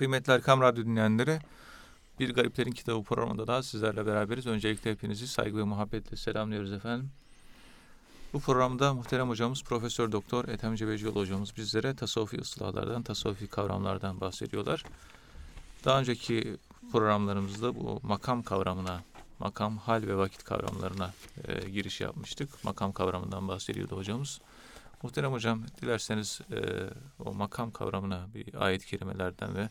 Kıymetli Erkam Radyo dinleyenleri, Bir Gariplerin Kitabı programında da sizlerle beraberiz. Öncelikle hepinizi saygı ve muhabbetle selamlıyoruz efendim. Bu programda muhterem hocamız Profesör Doktor Ethem Cebecioğlu hocamız bizlere tasavvufi ıslahlardan, tasavvufi kavramlardan bahsediyorlar. Daha önceki programlarımızda bu makam kavramına, makam, hal ve vakit kavramlarına e, giriş yapmıştık. Makam kavramından bahsediyordu hocamız. Muhterem hocam dilerseniz e, o makam kavramına bir ayet kelimelerden ve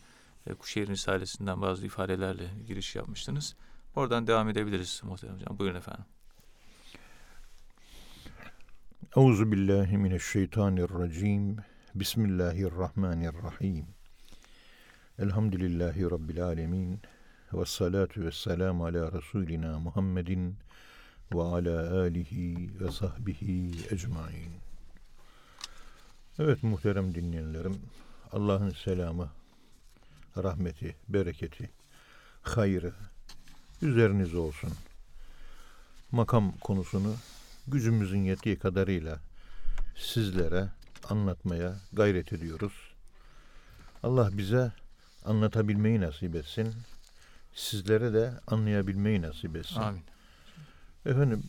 e, Kuşehir Risalesinden bazı ifadelerle giriş yapmıştınız. Oradan devam edebiliriz muhterem hocam. Buyurun efendim. Euzu billahi mineşşeytanirracim. Bismillahirrahmanirrahim. Elhamdülillahi rabbil alamin. Ve salatu ve selamu ala Resulina Muhammedin ve ala alihi ve sahbihi ecmain. Evet muhterem dinleyenlerim, Allah'ın selamı, rahmeti, bereketi, hayrı üzerinize olsun. Makam konusunu gücümüzün yettiği kadarıyla sizlere anlatmaya gayret ediyoruz. Allah bize anlatabilmeyi nasip etsin. Sizlere de anlayabilmeyi nasip etsin. Amin. Efendim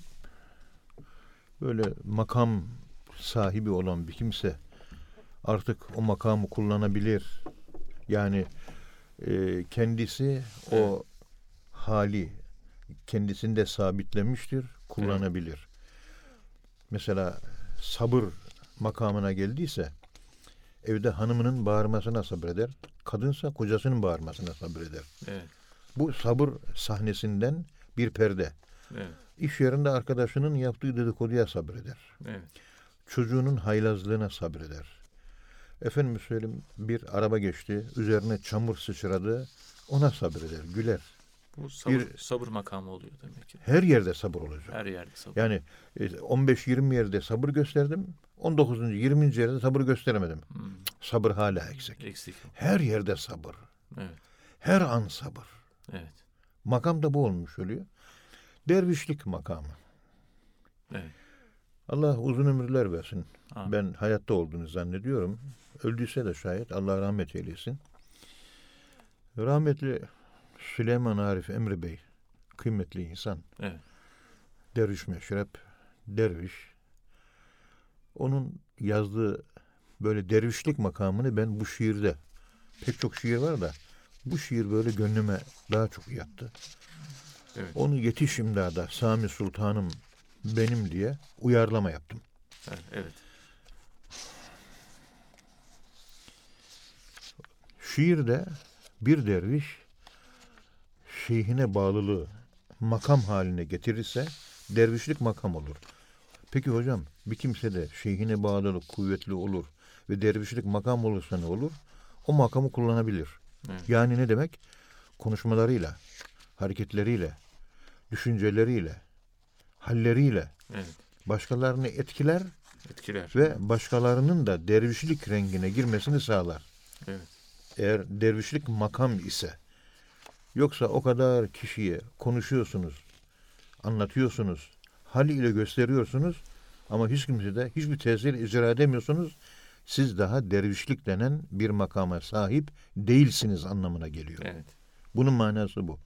böyle makam sahibi olan bir kimse artık o makamı kullanabilir. Yani e, kendisi o hali kendisinde sabitlemiştir, kullanabilir. Mesela sabır makamına geldiyse evde hanımının bağırmasına sabreder, kadınsa kocasının bağırmasına sabreder. Evet. Bu sabır sahnesinden bir perde. Evet. İş yerinde arkadaşının yaptığı dedikoduya sabreder. Evet. Çocuğunun haylazlığına sabreder. Efendim söyleyeyim bir araba geçti, üzerine çamur sıçradı, ona sabreder, güler. Bu sabır, Bir- sabır makamı oluyor demek ki. Her yerde sabır olacak. Her yerde sabır. Yani e, 15-20 yerde sabır gösterdim, 19. 20. yerde sabır gösteremedim. Hmm, Sabır hala eksik. eksik. Her yerde sabır. Evet. Her an sabır. Evet. Makam da bu olmuş oluyor. Dervişlik makamı. Evet. Allah uzun ömürler versin. Amin. Ben hayatta olduğunu zannediyorum. Öldüyse de şayet Allah rahmet eylesin. Rahmetli Süleyman Arif Emre Bey, kıymetli insan, Evet. derviş meşrep, derviş. Onun yazdığı böyle dervişlik makamını ben bu şiirde, pek çok şiir var da bu şiir böyle gönlüme daha çok yattı. Evet. Onu yetiş imdada Sami Sultanım benim diye uyarlama yaptım. Evet. evet. Şiirde bir derviş şeyhine bağlılığı makam haline getirirse dervişlik makam olur. Peki hocam bir kimse de şeyhine bağlılık kuvvetli olur ve dervişlik makam olursa ne olur? O makamı kullanabilir. Evet. Yani ne demek? Konuşmalarıyla, hareketleriyle, düşünceleriyle, halleriyle Evet. başkalarını etkiler Etkiler. ve başkalarının da dervişlik rengine girmesini sağlar. Evet. Eğer dervişlik makam ise yoksa o kadar kişiye konuşuyorsunuz, anlatıyorsunuz, hal ile gösteriyorsunuz ama hiç kimse de hiçbir tesir icra edemiyorsunuz. Siz daha dervişlik denen bir makama sahip değilsiniz anlamına geliyor. Evet. Bunun manası bu.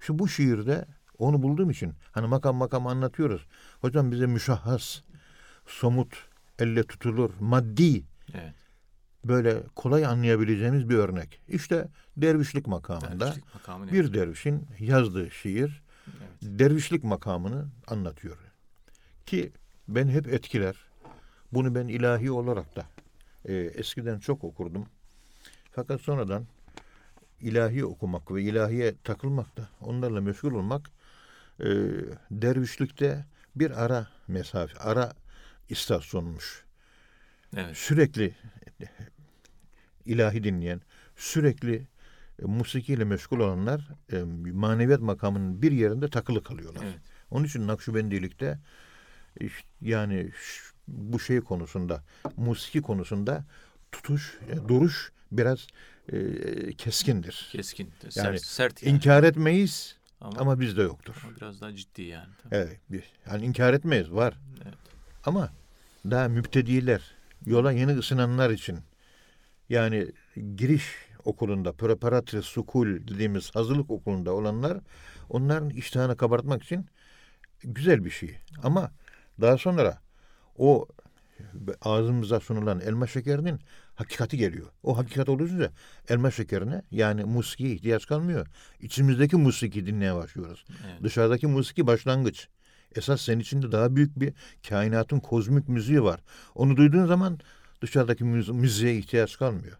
Şu bu şiirde onu bulduğum için hani makam makam anlatıyoruz. Hocam bize müşahhas, somut, elle tutulur, maddi Evet. Böyle kolay anlayabileceğimiz bir örnek. İşte dervişlik makamında Dervişlik makamı bir dervişin yazdığı şiir Evet. dervişlik makamını anlatıyor. Ki ben hep etkiler. Bunu ben ilahi olarak da e, eskiden çok okurdum. Fakat sonradan ilahi okumak ve ilahiye takılmak da onlarla meşgul olmak e, dervişlikte bir ara mesafe, ara istasyonmuş Evet. sürekli ilahi dinleyen, sürekli e, musikiyle meşgul olanlar e, maneviyat makamının bir yerinde takılı kalıyorlar. Evet. Onun için Nakşibendilikte iş- yani bu şey konusunda, musiki konusunda tutuş, e, duruş biraz e, keskindir. Keskin. Sert. Yani sert yani. İnkar etmeyiz ama, ama bizde yoktur. ama biraz daha ciddi yani. Tabii. Evet, bir, yani inkar etmeyiz, var. Evet. Ama daha müptediler, yola yeni ısınanlar için yani giriş okulunda, preparatory school dediğimiz hazırlık okulunda olanlar onların iştahını kabartmak için güzel bir şey. Ama daha sonra o ağzımıza sunulan elma şekerinin hakikati geliyor. O hakikat olunca elma şekerine yani musikiye ihtiyaç kalmıyor. İçimizdeki musiki dinlemeye başlıyoruz. Evet. Dışarıdaki musiki başlangıç. Esas senin içinde daha büyük bir kainatın kozmik müziği var. Onu duyduğun zaman dışarıdaki müzi- müziğe ihtiyaç kalmıyor.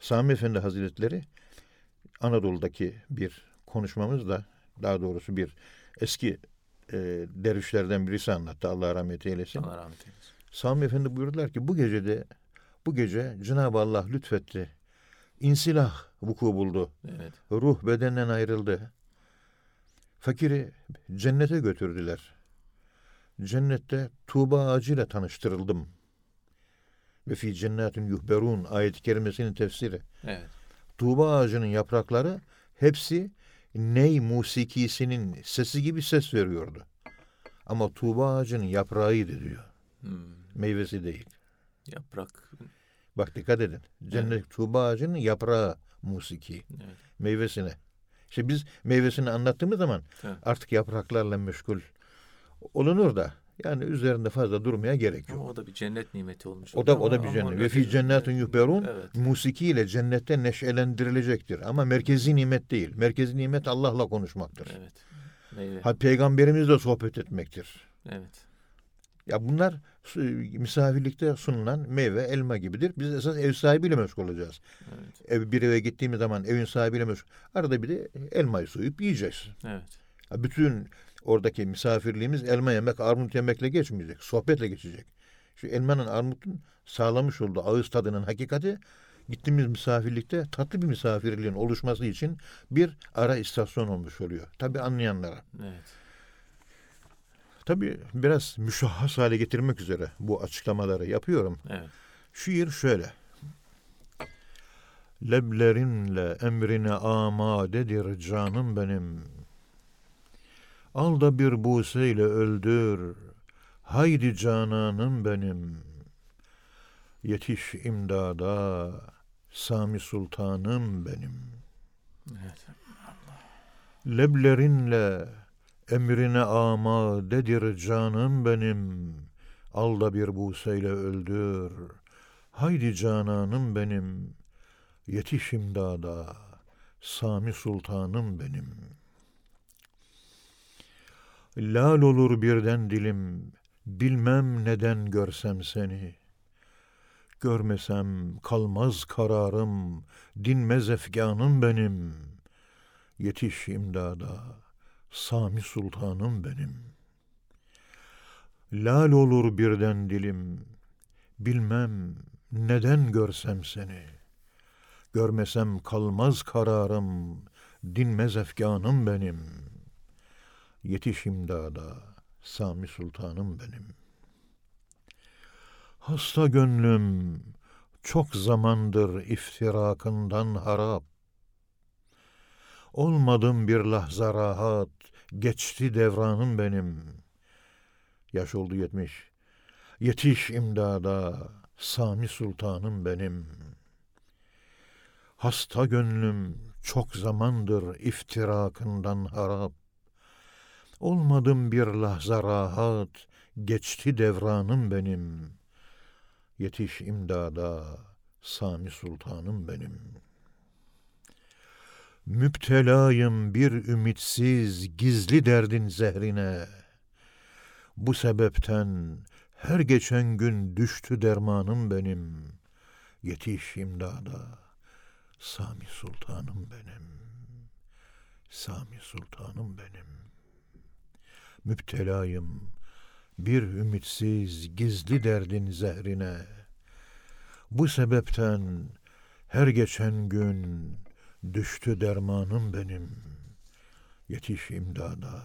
Sami Efendi Hazretleri Anadolu'daki bir konuşmamızda daha doğrusu bir eski e, dervişlerden birisi anlattı. Allah rahmet eylesin. Allah rahmet eylesin. Sami Efendi buyurdular ki bu gecede bu gece Cenab-ı Allah lütfetti. İnsilah vuku buldu. Evet. Ruh bedenden ayrıldı. Fakiri cennete götürdüler. Cennette Tuğba ağacıyla tanıştırıldım. Ve fi cennetin yuhberun ayet-i kerimesinin tefsiri. Evet. Tuğba ağacının yaprakları hepsi ney musikisinin sesi gibi ses veriyordu. Ama Tuğba ağacının yaprağıydı diyor. Hmm. Meyvesi değil. Yaprak. Bak dikkat edin. Cennet Tuğba ağacının yaprağı musiki. Evet. Meyvesine. İşte biz meyvesini anlattığımız zaman Evet. artık yapraklarla meşgul olunur da yani üzerinde fazla durmaya gerek Ama yok. o da bir cennet nimeti olmuş. O da o da ama- bir ama cennet. Ve fi cennetin yuhberun Evet. musiki ile cennette neşelendirilecektir. Ama merkezi nimet değil. Merkezi nimet Allah'la konuşmaktır. Evet. Meyve. Ha peygamberimizle sohbet etmektir. Evet. Ya bunlar misafirlikte sunulan meyve, elma gibidir. Biz esas ev sahibiyle meşgul olacağız. Evet. Ev bir eve gittiğimiz zaman evin sahibiyle meşgul. Arada bir de elmayı soyup yiyeceğiz. Evet. Ha, Bütün oradaki misafirliğimiz elma yemek, armut yemekle geçmeyecek. Sohbetle geçecek. Şu elmanın, armutun sağlamış olduğu ağız tadının hakikati gittiğimiz misafirlikte tatlı bir misafirliğin oluşması için bir ara istasyon olmuş oluyor. Tabi anlayanlara. Evet. Tabi biraz müşahhas hale getirmek üzere bu açıklamaları yapıyorum. Evet. Şiir şöyle. Leblerinle emrine amadedir canım benim. Al da bir buseyle öldür. Haydi cananım benim. Yetiş imdada. Sami Sultanım benim. Evet. Leblerinle emrine amadedir canım benim. Al da bir buseyle öldür. Haydi cananım benim. Yetiş imdada. Sami Sultanım benim. Lal olur birden dilim. Bilmem neden görsem seni. Görmesem kalmaz kararım. Dinmez efganım benim. Yetiş imdada. Sami Sultanım benim. Lal olur birden dilim. Bilmem neden görsem seni. Görmesem kalmaz kararım. Dinmez efganım benim. Yetiş imdada. Sami Sultanım benim. Hasta gönlüm çok zamandır iftirakından harap. Olmadım bir lahza rahat, geçti devranım benim. Yaş oldu yetmiş. Yetiş imdada, Sami Sultanım benim. Hasta gönlüm çok zamandır iftirakından harap. Olmadım bir lahza rahat, geçti devranım benim. Yetiş imdada, Sami Sultanım benim.'' Müptelayım bir ümitsiz gizli derdin zehrine. Bu sebepten her geçen gün düştü dermanım benim. Yetiş imdada. Sami Sultanım benim. Sami Sultanım benim. Müptelayım bir ümitsiz gizli derdin zehrine. Bu sebepten her geçen gün Düştü dermanım benim. Yetiş imdada.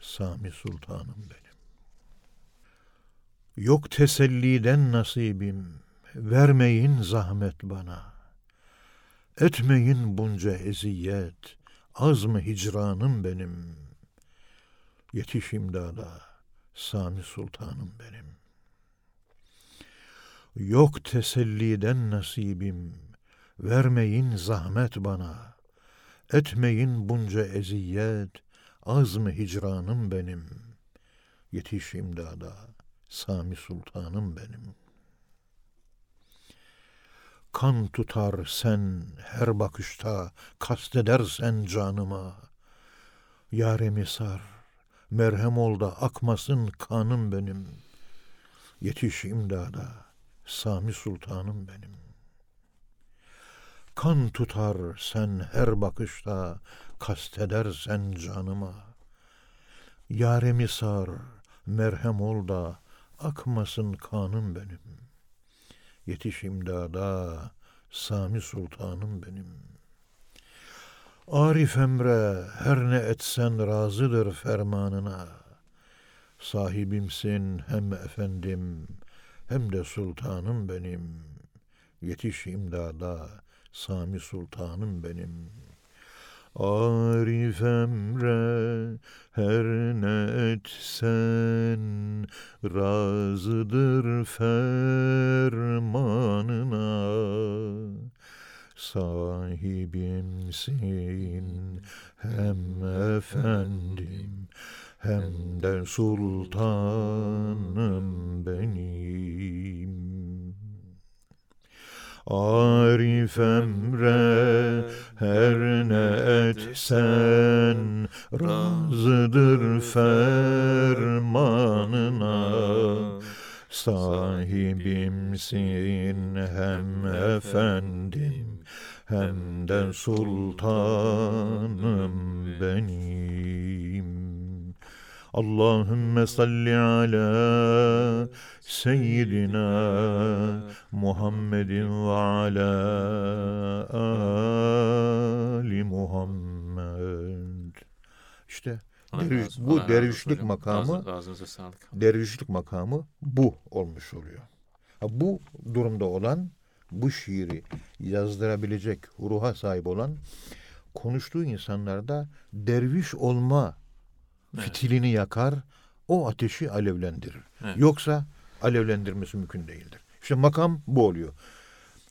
Sami Sultanım benim. Yok teselliden nasibim. Vermeyin zahmet bana. Etmeyin bunca eziyet. Az mı hicranım benim. Yetiş imdada. Sami Sultanım benim. Yok teselliden nasibim. Vermeyin zahmet bana. Etmeyin bunca eziyet. Az mı hicranım benim? Yetiş imdada. Sami Sultanım benim. Kan tutar sen her bakışta, kastedersen canıma. Yaremi sar, merhem ol da akmasın kanım benim. Yetiş imdada, Sami Sultanım benim. Kan tutar sen her bakışta, kastedersen canıma. Yaremi sar, merhem ol da akmasın kanım benim. Yetiş imdada, Sami Sultanım benim. Arif emre her ne etsen razıdır fermanına. Sahibimsin hem efendim hem de sultanım benim. Yetiş imdada, Sami Sultanım benim. Arif emre her ne etsen razıdır fermanına. Sahibimsin hem efendim hem de sultanım benim. Arif emre her ne etsen razıdır fermanına. Sahibimsin hem efendim hem de sultanım benim. Allahümme salli ala seyyidina Muhammedin ve ala ali Muhammed. İşte Derviş- bu Allah dervişlik makamı- dervişlik makamı bu olmuş oluyor. Bu durumda olan bu şiiri yazdırabilecek ruha sahip olan konuştuğu insanlarda derviş olma Evet. fitilini yakar, o ateşi alevlendirir. Evet. Yoksa alevlendirmesi mümkün değildir. İşte makam bu oluyor.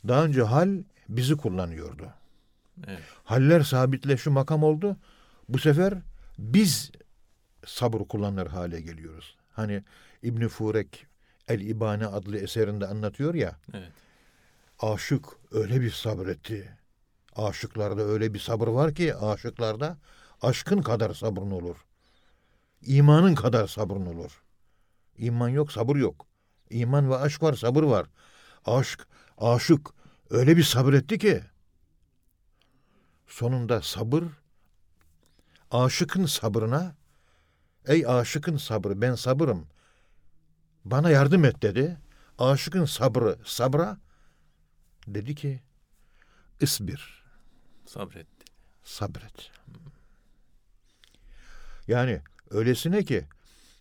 Daha önce hal bizi kullanıyordu. Evet. Haller sabitleşi makam oldu. Bu sefer biz sabır kullanır hale geliyoruz. Hani İbn Furek El İbane adlı eserinde anlatıyor ya. Evet. Aşık öyle bir sabretti. Aşıklarda öyle bir sabır var ki aşıklarda aşkın kadar sabrın olur. İmanın kadar sabrın olur. İman yok, sabır yok. İman ve aşk var, sabır var. Aşk, aşık öyle bir sabretti ki sonunda sabır aşıkın sabrına ey aşıkın sabrı ben sabırım bana yardım et dedi. Aşıkın sabrı sabra dedi ki ısbir Sabretti. sabret. Yani öylesine ki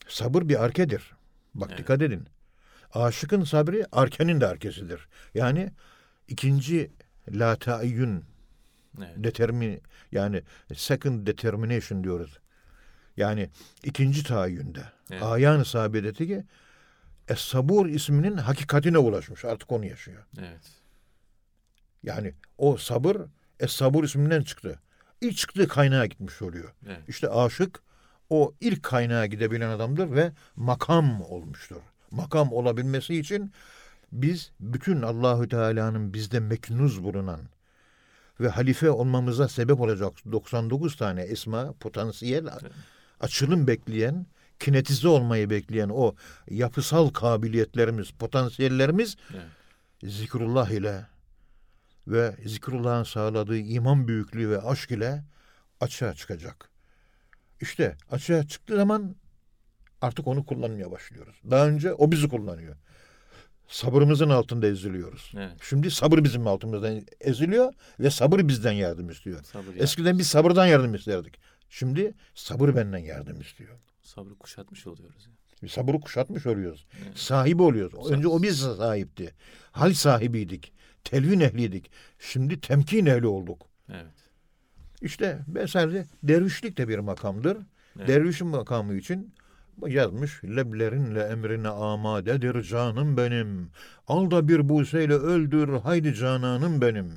sabır bir arkedir. Bak Evet. dikkat edin. Aşıkın sabrı arkenin de arkesidir. Yani ikinci la taayyün Evet. determin yani second determination diyoruz. Yani ikinci tahayyünde. Evet. Ayan sabedeti ki Es-Sabur isminin hakikatine ulaşmış. Artık onu yaşıyor. Evet. Yani o sabır Es-Sabur isminden çıktı. İlk çıktığı kaynağa gitmiş oluyor. Evet. İşte aşık o ilk kaynağa gidebilen adamdır ve makam olmuştur. Makam olabilmesi için biz bütün Allahü Teala'nın bizde meknuz bulunan ve halife olmamıza sebep olacak 99 tane esma, potansiyel açılım bekleyen, kinetize olmayı bekleyen o yapısal kabiliyetlerimiz, potansiyellerimiz Evet. zikrullah ile ve zikrullahın sağladığı iman büyüklüğü ve aşk ile açığa çıkacak. İşte açığa çıktığı zaman artık onu kullanmaya başlıyoruz. Daha önce o bizi kullanıyor. Sabırımızın altında eziliyoruz. Evet. Şimdi sabır bizim altımızdan eziliyor ve sabır bizden yardım istiyor. Sabır ya- Eskiden biz sabırdan yardım isterdik. Şimdi sabır benden yardım istiyor. sabrı kuşatmış oluyoruz. ya. Bir sabırı kuşatmış oluyoruz. Evet. Sahibi oluyoruz. Önce o biz sahipti. Hal sahibiydik. Telvin ehliydik. Şimdi temkin ehli olduk. Evet. İşte sadece dervişlik de bir makamdır. Evet. Dervişin makamı için yazmış. Leblerinle emrine amadedir canım benim. Al da bir buseyle öldür haydi cananım benim.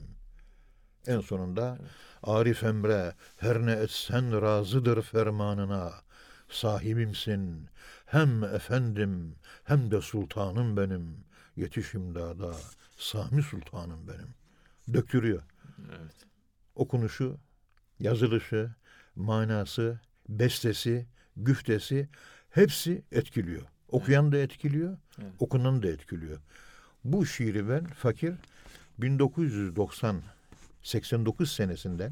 En sonunda Evet. Arif Emre her ne etsen razıdır fermanına. Sahibimsin hem efendim hem de sultanım benim. Yetiş imdada Sami Sultanım benim. Döktürüyor. Evet. Okunuşu, yazılışı, manası, bestesi, güftesi hepsi etkiliyor. Okuyan da etkiliyor, Evet. okunan da etkiliyor. Bu şiiri ben fakir 1990 89 senesinden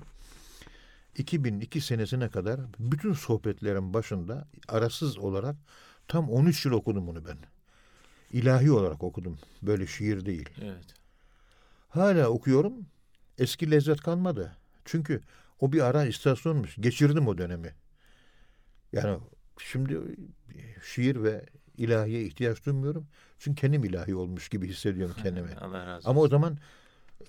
2002 senesine kadar bütün sohbetlerin başında arasız olarak tam 13 yıl okudum bunu ben. İlahi olarak okudum. Böyle şiir değil. Evet. Hala okuyorum. Eski lezzet kalmadı. Çünkü o bir ara istasyonmuş. Geçirdim o dönemi. Yani şimdi şiir ve ilahiye ihtiyaç duymuyorum. Çünkü kendim ilahi olmuş gibi hissediyorum kendimi. Allah razı olsun. Ama o zaman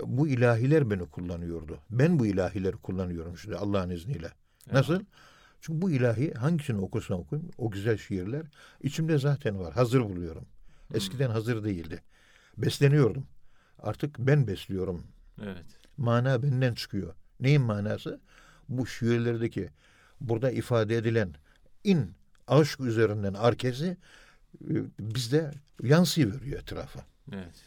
bu ilahiler beni kullanıyordu. Ben bu ilahileri kullanıyorum şimdi Allah'ın izniyle. Nasıl? Çünkü bu ilahi hangisini okursam okuyayım o güzel şiirler içimde zaten var. Hazır buluyorum. Eskiden hazır değildi. Besleniyordum. Artık ben besliyorum. Evet. Mana benden çıkıyor. Neyin manası? Bu şiirlerdeki burada ifade edilen in aşk üzerinden arkesi e, bizde yansıyıveriyor etrafa. Evet.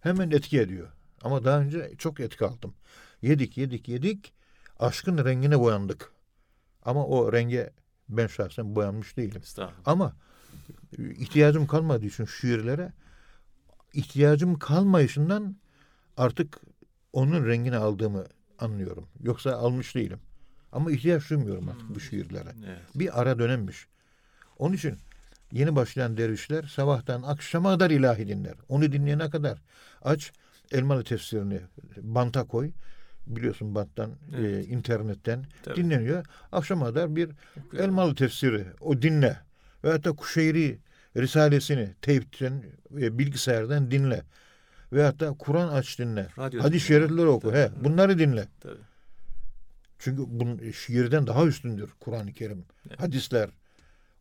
Hemen etki ediyor. Ama daha önce çok etki aldım. Yedik, yedik, yedik. Aşkın rengine boyandık. Ama o renge ben şahsen boyanmış değilim. Ama e, ihtiyacım kalmadığı için şiirlere ihtiyacım kalmayışından artık onun rengini aldığımı anlıyorum. Yoksa almış değilim. Ama ihtiyaç duymuyorum artık bu şiirlere. Evet. Bir ara dönemmiş. Onun için yeni başlayan dervişler sabahtan akşama kadar ilahi dinler. Onu dinleyene kadar aç Elmalı tefsirini banta koy. Biliyorsun banttan, Evet. e, internetten Tabii. dinleniyor. Akşama kadar bir Okuyorum. Elmalı tefsiri o dinle. Veyahut da Kuşeyri Risalesini teypten ve bilgisayardan dinle. Veyahut da Kur'an aç dinle. Radyo Hadis-i şerifleri oku. Tabii. He, bunları dinle. Tabii. Çünkü bunun şiirden daha üstündür Kur'an-ı Kerim. Evet. Hadisler,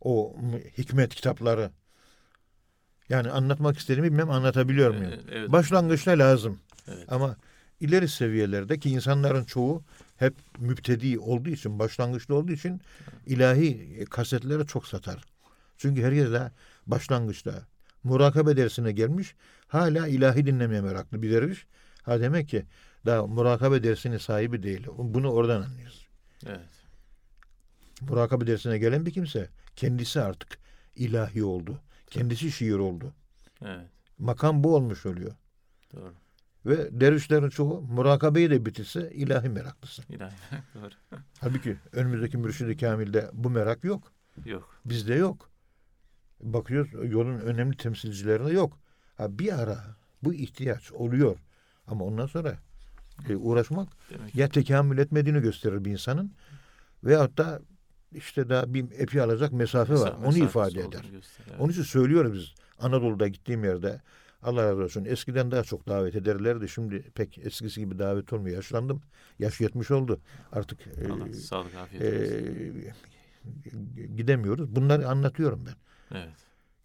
o hikmet kitapları. Yani anlatmak istediğimi bilmem anlatabiliyor muyum? Evet, evet. Başlangıçta lazım. Evet. Ama ileri seviyelerdeki insanların çoğu hep müptedi olduğu için, başlangıçta olduğu için ilahi kasetleri çok satar. Çünkü her yerde başlangıçta murakabe dersine gelmiş, hala ilahi dinlemeye meraklı bir derviş. Ha demek ki daha murakabe dersinin sahibi değil. Bunu oradan anlıyoruz. Evet. Murakabe dersine gelen bir kimse kendisi artık ilahi oldu. Kendisi şiir oldu. Evet. Makam bu olmuş oluyor. Doğru. Ve dervişlerin çoğu murakabeyi de bitirse ilahi meraklısı. İlahi. Doğru. Halbuki önümüzdeki mürşidi kamilde bu merak yok. Yok. Bizde yok. Bakıyoruz yolun önemli temsilcilerinde yok. Ha bir ara bu ihtiyaç oluyor. Ama ondan sonra e, uğraşmak Demek ya tekamül etmediğini gösterir bir insanın veyahut da işte daha bir epi alacak mesafe var. Mesafe- Onu ifade eder. gösterir. Evet. Onun için söylüyoruz biz Anadolu'da gittiğim yerde Allah razı olsun eskiden daha çok davet ederlerdi. Şimdi pek eskisi gibi davet olmuyor. Yaşlandım. Yaş 70 oldu. Artık e, Allah sağlık afiyet e, olsun. gidemiyoruz. Bunları anlatıyorum ben. Evet.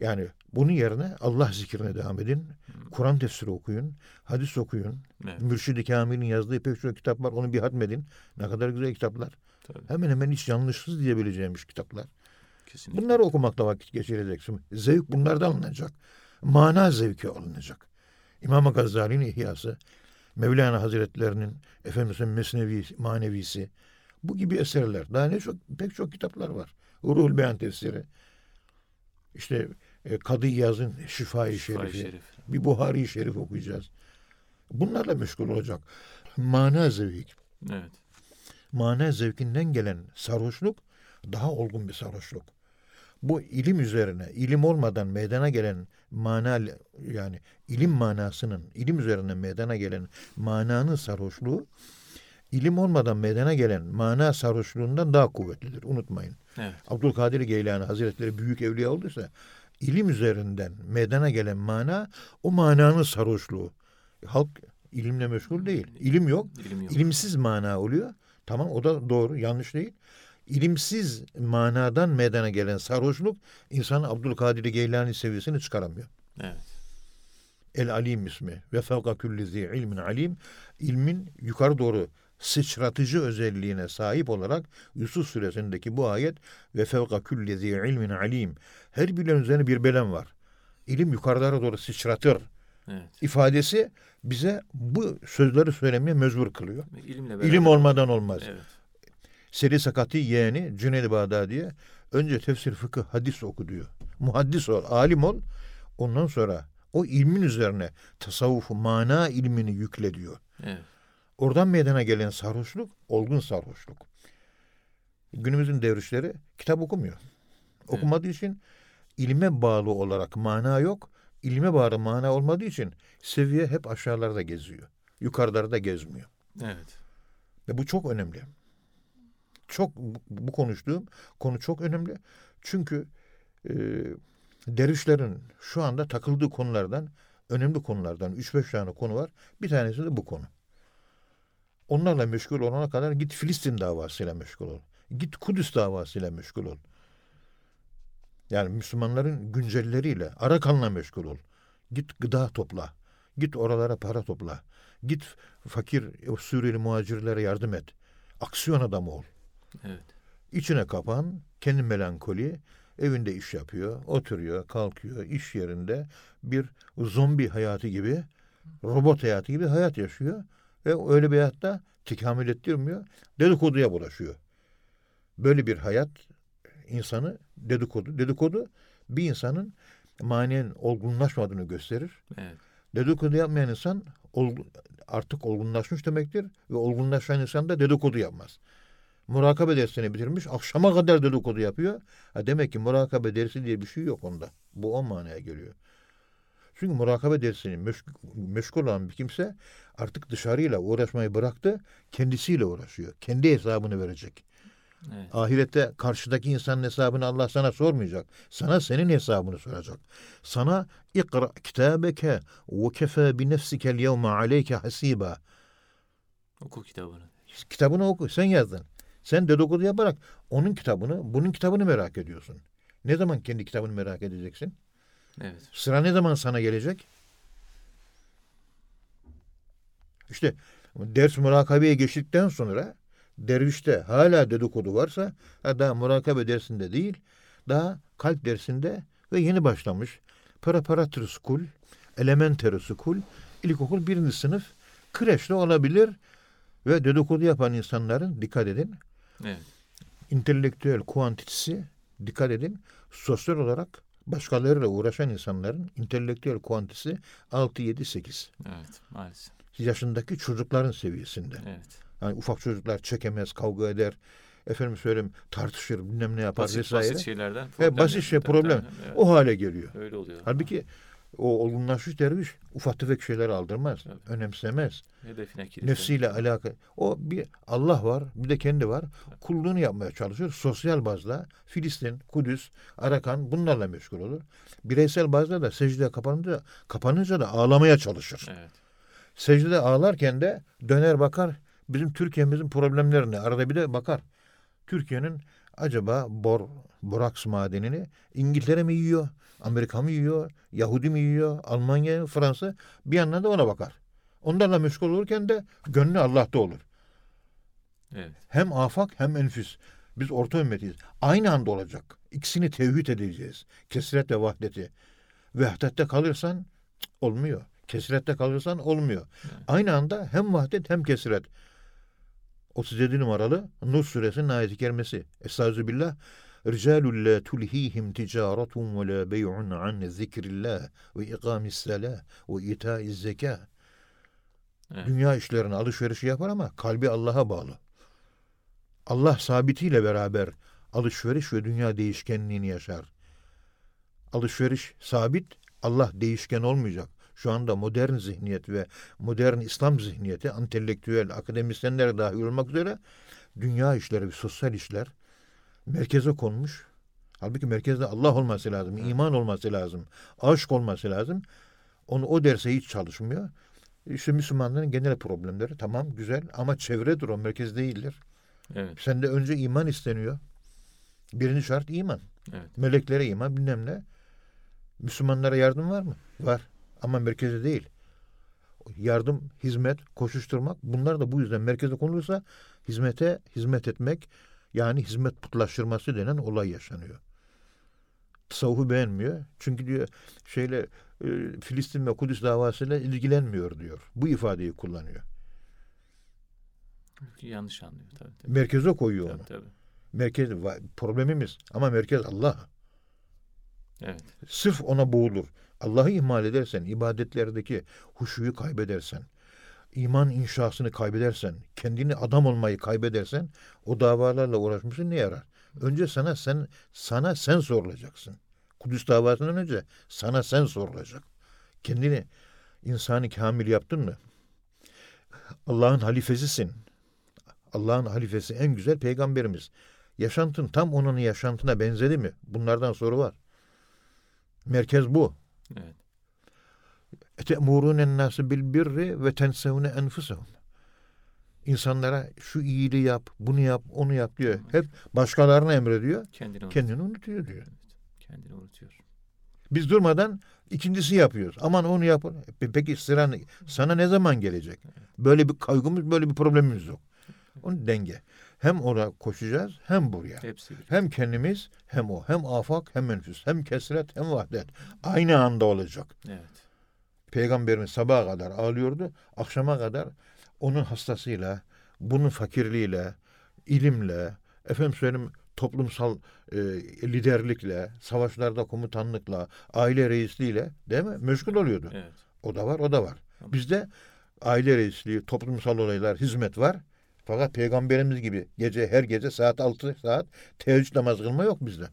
Yani bunun yerine Allah zikrine devam edin. Kur'an tefsiri okuyun. Hadis okuyun. Evet. Mürşid-i Kamil'in yazdığı pek çok kitap var. Onu bir hatmedin. Ne kadar güzel kitaplar. Tabii. Hemen hemen hiç yanlışsız diyebileceğimiz kitaplar. Kesinlikle. Bunları okumakla vakit geçireceksin. Zevk bunlardan alınacak. Mana zevki alınacak. İmam Gazali'nin ihyası, Mevlana Hazretlerinin Efendimiz'in Mesnevi, Manevisi, bu gibi eserler. Daha ne çok, pek çok kitaplar var. Ruhul Beyan tefsiri. İşte e, Kadı İyaz'ın Şifai Şerifi. Şerif. Bir Buhari Şerif okuyacağız. Bunlarla meşgul olacak. Mana zevki. Evet. mana zevkinden gelen sarhoşluk daha olgun bir sarhoşluk. Bu ilim üzerine, ilim olmadan meydana gelen mana yani ilim manasının, ilim üzerine meydana gelen mananın sarhoşluğu ilim olmadan meydana gelen mana sarhoşluğundan daha kuvvetlidir. Unutmayın. Evet. Abdülkadir Geylani Hazretleri büyük evliya olduysa ilim üzerinden meydana gelen mana o mananın sarhoşluğu. Halk ilimle meşgul değil. İlim yok. İlim yok. İlimsiz mana oluyor. Tamam o da doğru yanlış değil. İlimsiz manadan meydana gelen sarhoşluk insanı Abdülkadir Geylani seviyesine çıkaramıyor. Evet. El Alim ismi ve fevka külli zi ilmin alim ilmin yukarı doğru sıçratıcı özelliğine sahip olarak Yusuf suresindeki bu ayet ve fevka külli zi ilmin alim her bilen üzerine bir belen var. İlim yukarılara doğru sıçratır Evet. ifadesi bize bu sözleri söylemeye mecbur kılıyor. İlimle beraber. İlim olmadan olmaz. Evet. Seri Sakati yeğeni Cüneyd Bağdadi'ye önce tefsir, fıkıh, hadis oku diyor. Muhaddis ol, alim ol. Ondan sonra o ilmin üzerine tasavvufu, mana ilmini yükle diyor. Evet. Oradan meydana gelen sarhoşluk, olgun sarhoşluk. Günümüzün devrişleri kitap okumuyor. Okumadığı için ilme bağlı olarak mana yok. İlme bağlı mana olmadığı için seviye hep aşağılarda geziyor. Yukarılarda gezmiyor. Evet. Ve bu çok önemli. Çok bu, bu konuştuğum konu çok önemli. Çünkü e, dervişlerin şu anda takıldığı konulardan önemli konulardan 3-5 tane konu var. Bir tanesi de bu konu. Onlarla meşgul olana kadar git Filistin davasıyla meşgul ol. Git Kudüs davasıyla meşgul ol. Yani Müslümanların güncelleriyle, Arakan'la meşgul ol. Git gıda topla. Git oralara para topla. Git fakir Suriyeli muhacirlere yardım et. Aksiyon adamı ol. Evet. İçine kapan, kendi melankoli, evinde iş yapıyor, oturuyor, kalkıyor, iş yerinde bir zombi hayatı gibi, robot hayatı gibi hayat yaşıyor. Ve öyle bir hayatta tekamül ettirmiyor, dedikoduya bulaşıyor. Böyle bir hayat insanı dedikodu, dedikodu bir insanın manen olgunlaşmadığını gösterir. Evet. Dedikodu yapmayan insan olgu- artık olgunlaşmış demektir ve olgunlaşan insan da dedikodu yapmaz. Murakabe dersini bitirmiş, akşama kadar dedikodu yapıyor. Ha demek ki murakabe dersi diye bir şey yok onda. Bu o manaya geliyor. Çünkü murakabe dersini meşgul, meşgul olan bir kimse artık dışarıyla uğraşmayı bıraktı, kendisiyle uğraşıyor. Kendi hesabını verecek. Evet. Ahirette karşıdaki insanın hesabını Allah sana sormayacak. Sana senin hesabını soracak. Sana ikra kitabeke ve kefe bi nefsikel yevme aleyke hasiba. Oku kitabını. Kitabını oku. Sen yazdın. Sen dedikodu yaparak onun kitabını, bunun kitabını merak ediyorsun. Ne zaman kendi kitabını merak edeceksin? Evet. Sıra ne zaman sana gelecek? İşte ders murakabeye geçtikten sonra dervişte hala dedikodu varsa ha daha murakabe dersinde değil daha kalp dersinde ve yeni başlamış preparatory school, elementary school, ilkokul birinci sınıf kreşte olabilir ve dedikodu yapan insanların dikkat edin Evet. intelektüel kuantitesi dikkat edin sosyal olarak başkalarıyla uğraşan insanların intelektüel kuantitesi 6 7 8 Evet. Maalesef. yaşındaki çocukların seviyesinde. Evet. Yani ufak çocuklar çekemez, kavga eder. Efendim söyleyeyim tartışır, bilmem ne yapar Basit, vesaire. basit şeylerden Ve basit şey problem. Evet. O hale geliyor. Öyle oluyor. Halbuki o olgunlaşmış derviş ufak tefek şeyler aldırmaz, Tabii. önemsemez. Hedefine kilitlenir. Nefsiyle alakalı. O bir Allah var, bir de kendi var. Kulluğunu yapmaya çalışıyor. Sosyal bazda Filistin, Kudüs, Arakan bunlarla meşgul olur. Bireysel bazda da secdeye kapanınca, kapanınca da ağlamaya çalışır. Evet. Secdede ağlarken de döner bakar bizim Türkiye'mizin problemlerine. Arada bir de bakar. Türkiye'nin acaba bor, boraks madenini İngiltere mi yiyor? Amerika mı yiyor? Yahudi mi yiyor? Almanya, Fransa? Bir yandan da ona bakar. Onlarla meşgul olurken de gönlü Allah'ta olur. Evet. Hem afak hem enfüs. Biz orta ümmetiyiz. Aynı anda olacak. İkisini tevhid edeceğiz. Kesret ve vahdeti. Vahdette kalırsan cık, olmuyor. Kesrette kalırsan olmuyor. Evet. Aynı anda hem vahdet hem kesret. 37 numaralı Nur suresinin ayeti kerimesi. Estağfirullah. Tulhihim ticaretun ve la bey'un an zikrillah ve ikamis salah ve itaiz zekâh. Evet. Dünya işlerini alışverişi yapar ama kalbi Allah'a bağlı. Allah sabitiyle beraber alışveriş ve dünya değişkenliğini yaşar. Alışveriş sabit, Allah değişken olmayacak. Şu anda modern zihniyet ve modern İslam zihniyeti, entelektüel, akademisyenler dahil olmak üzere dünya işleri ve sosyal işler merkeze konmuş. Halbuki merkezde Allah olması lazım, iman olması lazım, aşk olması lazım. Onu o derse hiç çalışmıyor. İşte Müslümanların genel problemleri tamam güzel ama çevredir o merkez değildir. Evet. Sende önce iman isteniyor. Birinci şart iman. Evet. Meleklere iman bilmem ne. Müslümanlara yardım var mı? Var. Ama merkeze değil. Yardım, hizmet, koşuşturmak bunlar da bu yüzden merkeze konulursa hizmete hizmet etmek yani hizmet putlaştırması denen olay yaşanıyor. Tasavvufu beğenmiyor. Çünkü diyor şeyle e, Filistin ve Kudüs davasıyla ilgilenmiyor diyor. Bu ifadeyi kullanıyor. Yanlış anlıyor tabii. tabii. Merkeze koyuyor onu. Tabii, tabii. Merkez problemimiz ama merkez Allah. Evet. Sırf ona boğulur. Allah'ı ihmal edersen, ibadetlerdeki huşuyu kaybedersen, iman inşasını kaybedersen, kendini adam olmayı kaybedersen o davalarla uğraşmışsın ne yarar? Önce sana sen sana sen sorulacaksın. Kudüs davasından önce sana sen sorulacak. Kendini insanı kamil yaptın mı? Allah'ın halifesisin. Allah'ın halifesi en güzel peygamberimiz. Yaşantın tam onun yaşantına benzedi mi? Bunlardan soru var. Merkez bu. Evet. Ete'murûnen nâsı bil birri ve tensevne enfusehum. İnsanlara şu iyiliği yap, bunu yap, onu yap diyor. Hep başkalarına emrediyor. Kendini unutuyor. Kendini unutuyor diyor. Kendini unutuyor. Biz durmadan ikincisi yapıyoruz. Aman onu. Pe- Peki sıran sana ne zaman gelecek? Böyle bir kaygımız, böyle bir problemimiz yok. Onun denge. Hem oraya koşacağız hem buraya. Hepsi. Hem kendimiz hem o. Hem afak hem enfüs. Hem kesret hem vahdet. Aynı anda olacak. Evet. Peygamberimiz sabaha kadar ağlıyordu. Akşama kadar onun hastasıyla, bunun fakirliğiyle, ilimle, efendim söyleyeyim toplumsal e, liderlikle, savaşlarda komutanlıkla, aile reisliğiyle değil mi? Meşgul oluyordu. Evet. O da var, o da var. Tamam. Bizde aile reisliği, toplumsal olaylar, hizmet var. Fakat peygamberimiz gibi gece her gece saat 6 saat teheccüd namaz kılma yok bizde.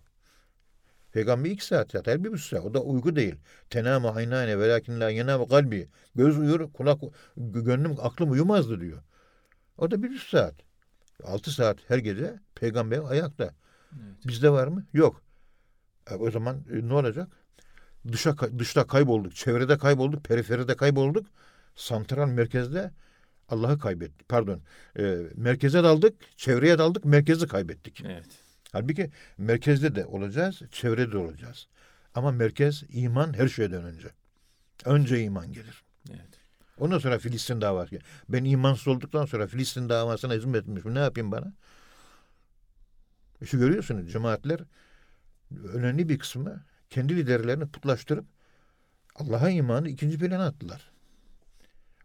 Peygamber iki saat yatar, bir buçuk saat. O da uyku değil. Tenâme aynâne velâkin lâ yenâme kalbi. Göz uyur, kulak, gönlüm, aklım uyumazdı diyor. O da bir buçuk saat. Altı saat her gece peygamber ayakta. Evet. Bizde var mı? Yok. E, o zaman e, ne olacak? Dışa dışta kaybolduk, çevrede kaybolduk, periferide kaybolduk. Santral merkezde Allah'ı kaybettik. Pardon. E, merkeze daldık, çevreye daldık, merkezi kaybettik. Evet. Halbuki merkezde de olacağız, çevrede de olacağız. Ama merkez iman her şeyden önce. Önce iman gelir. Evet. Ondan sonra Filistin davası. Ben imansız olduktan sonra Filistin davasına hizmet etmişim. Ne yapayım bana? Şu görüyorsunuz cemaatler önemli bir kısmı kendi liderlerini putlaştırıp Allah'a imanı ikinci plana attılar.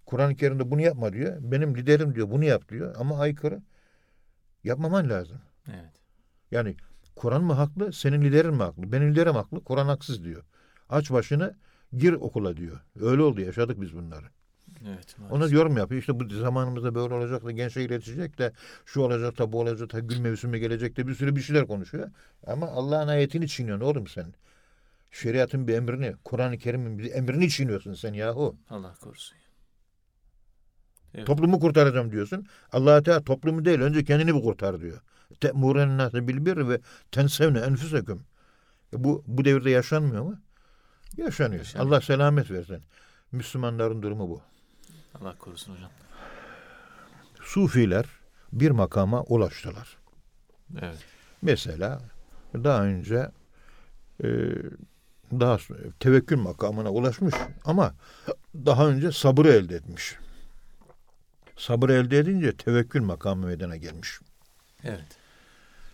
Kur'an-ı Kerim'de bunu yapma diyor. Benim liderim diyor bunu yap diyor. Ama aykırı. Yapmaman lazım. Evet. Yani Kur'an mı haklı, senin liderin mi haklı? Benim liderim haklı, Kur'an haksız diyor. Aç başını, gir okula diyor. Öyle oldu, yaşadık biz bunları. Evet. Ona maalesef. yorum yapıyor. İşte bu zamanımızda böyle olacak da gençler iletecek de şu olacak da bu olacak da gül mevsimi gelecek de bir sürü bir şeyler konuşuyor. Ama Allah'ın ayetini çiğniyorsun oğlum sen. Şeriatın bir emrini, Kur'an-ı Kerim'in bir emrini çiğniyorsun sen yahu. Allah korusun. Evet. Toplumu kurtaracağım diyorsun. Allah Teala toplumu değil önce kendini bir kurtar diyor. Te'muren nâse bil birri ve tensevne enfüseküm. E bu, bu devirde yaşanmıyor mu? Yaşanıyor. Yaşanıyor. Allah selamet versin. Müslümanların durumu bu. Allah korusun hocam. Sufiler bir makama ulaştılar. Evet. Mesela daha önce e, daha tevekkül makamına ulaşmış ama daha önce sabır elde etmiş. Sabır elde edince tevekkül makamı meydana gelmiş. Evet.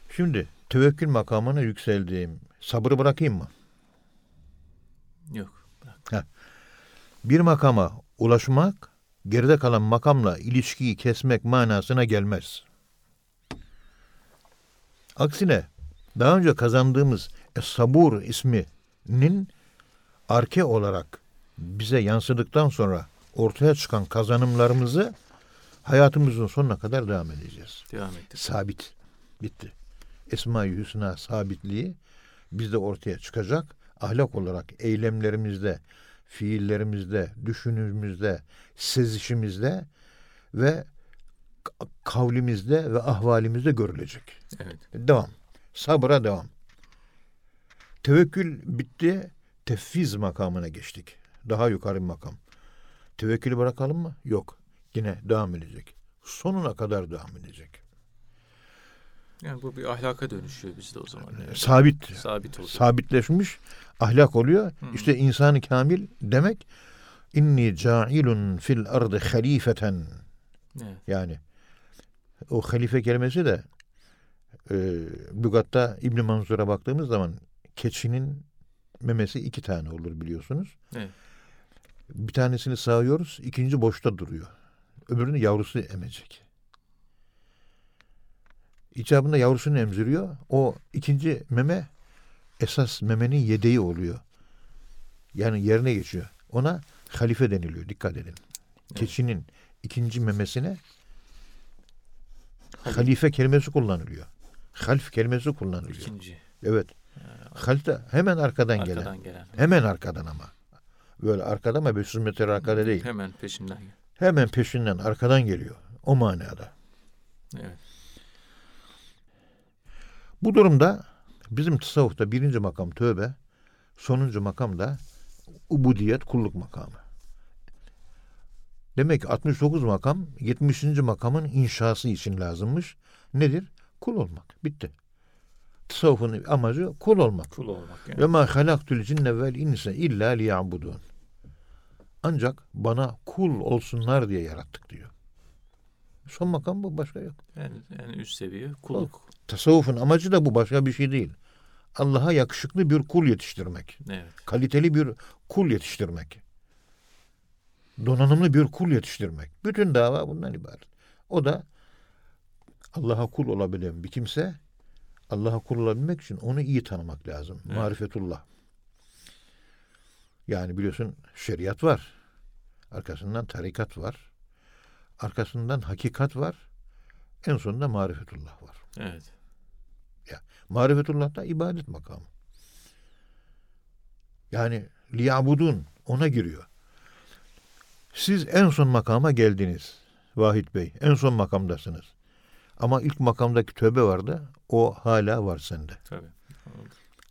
Şimdi tevekkül makamına yükseldiğim sabrı bırakayım mı? Yok. Bırak. Bir makama ulaşmak geride kalan makamla ilişkiyi kesmek manasına gelmez. Aksine daha önce kazandığımız Es-Sabur isminin arke olarak bize yansıdıktan sonra ortaya çıkan kazanımlarımızı hayatımızın sonuna kadar devam edeceğiz. Devam ettir. Sabit. Bitti. Esma-i Hüsna sabitliği bizde ortaya çıkacak. Ahlak olarak eylemlerimizde, fiillerimizde, düşünümüzde, sezişimizde ve kavlimizde ve ahvalimizde görülecek. Evet. Devam. Sabıra devam. Tevekkül bitti. Tefviz makamına geçtik. Daha yukarı bir makam. Tevekkülü bırakalım mı? Yok. Yine devam edecek. Sonuna kadar devam edecek. Yani bu bir ahlaka dönüşüyor bizde o zaman. Evet. Sabit. Sabit oluyor. Sabitleşmiş ahlak oluyor. Hı. İşte insanı kamil demek inni cailun fil ardı halifeten Evet. yani o halife kelimesi de e, lügatta İbn Manzur'a baktığımız zaman keçinin memesi iki tane olur biliyorsunuz. Evet. Bir tanesini sağıyoruz, ikinci boşta duruyor. Öbürünü yavrusu emecek. İcabında yavrusunu emziriyor. O ikinci meme esas memenin yedeği oluyor. Yani yerine geçiyor. Ona halife deniliyor. Dikkat edin. Keçinin ikinci memesine Halif. halife kelimesi kullanılıyor. Half kelimesi kullanılıyor. İkinci. Evet. Half de hemen arkadan, gelen. Arkadan gelen. Hemen arkadan ama. Böyle arkada ama 500 metre arkada değil. Hemen peşinden. Hemen peşinden arkadan geliyor. O manada. Evet. Bu durumda bizim tasavvufta birinci makam tövbe, sonuncu makam da ubudiyet kulluk makamı. Demek ki 69 makam 70. makamın inşası için lazımmış. Nedir? Kul olmak. Bitti. Tasavvufun amacı kul olmak. Kul olmak. Yani. Ve ma halaktul cinne vel insa illa liya'budun. Ancak bana kul olsunlar diye yarattık diyor. Son makam bu başka yok. Yani, yani üst seviye kulluk. Tasavvufun amacı da bu başka bir şey değil. Allah'a yakışıklı bir kul yetiştirmek. Evet. Kaliteli bir kul yetiştirmek. Donanımlı bir kul yetiştirmek. Bütün dava bundan ibaret. O da Allah'a kul olabilen bir kimse Allah'a kul olabilmek için onu iyi tanımak lazım. Evet. Marifetullah. Yani biliyorsun şeriat var. Arkasından tarikat var. Arkasından hakikat var. En sonunda marifetullah var. Evet. Marifetullah da ibadet makamı. Yani liyabudun ona giriyor. Siz en son makama geldiniz Vahit Bey. En son makamdasınız. Ama ilk makamdaki tövbe vardı. O hala var sende. Tabii.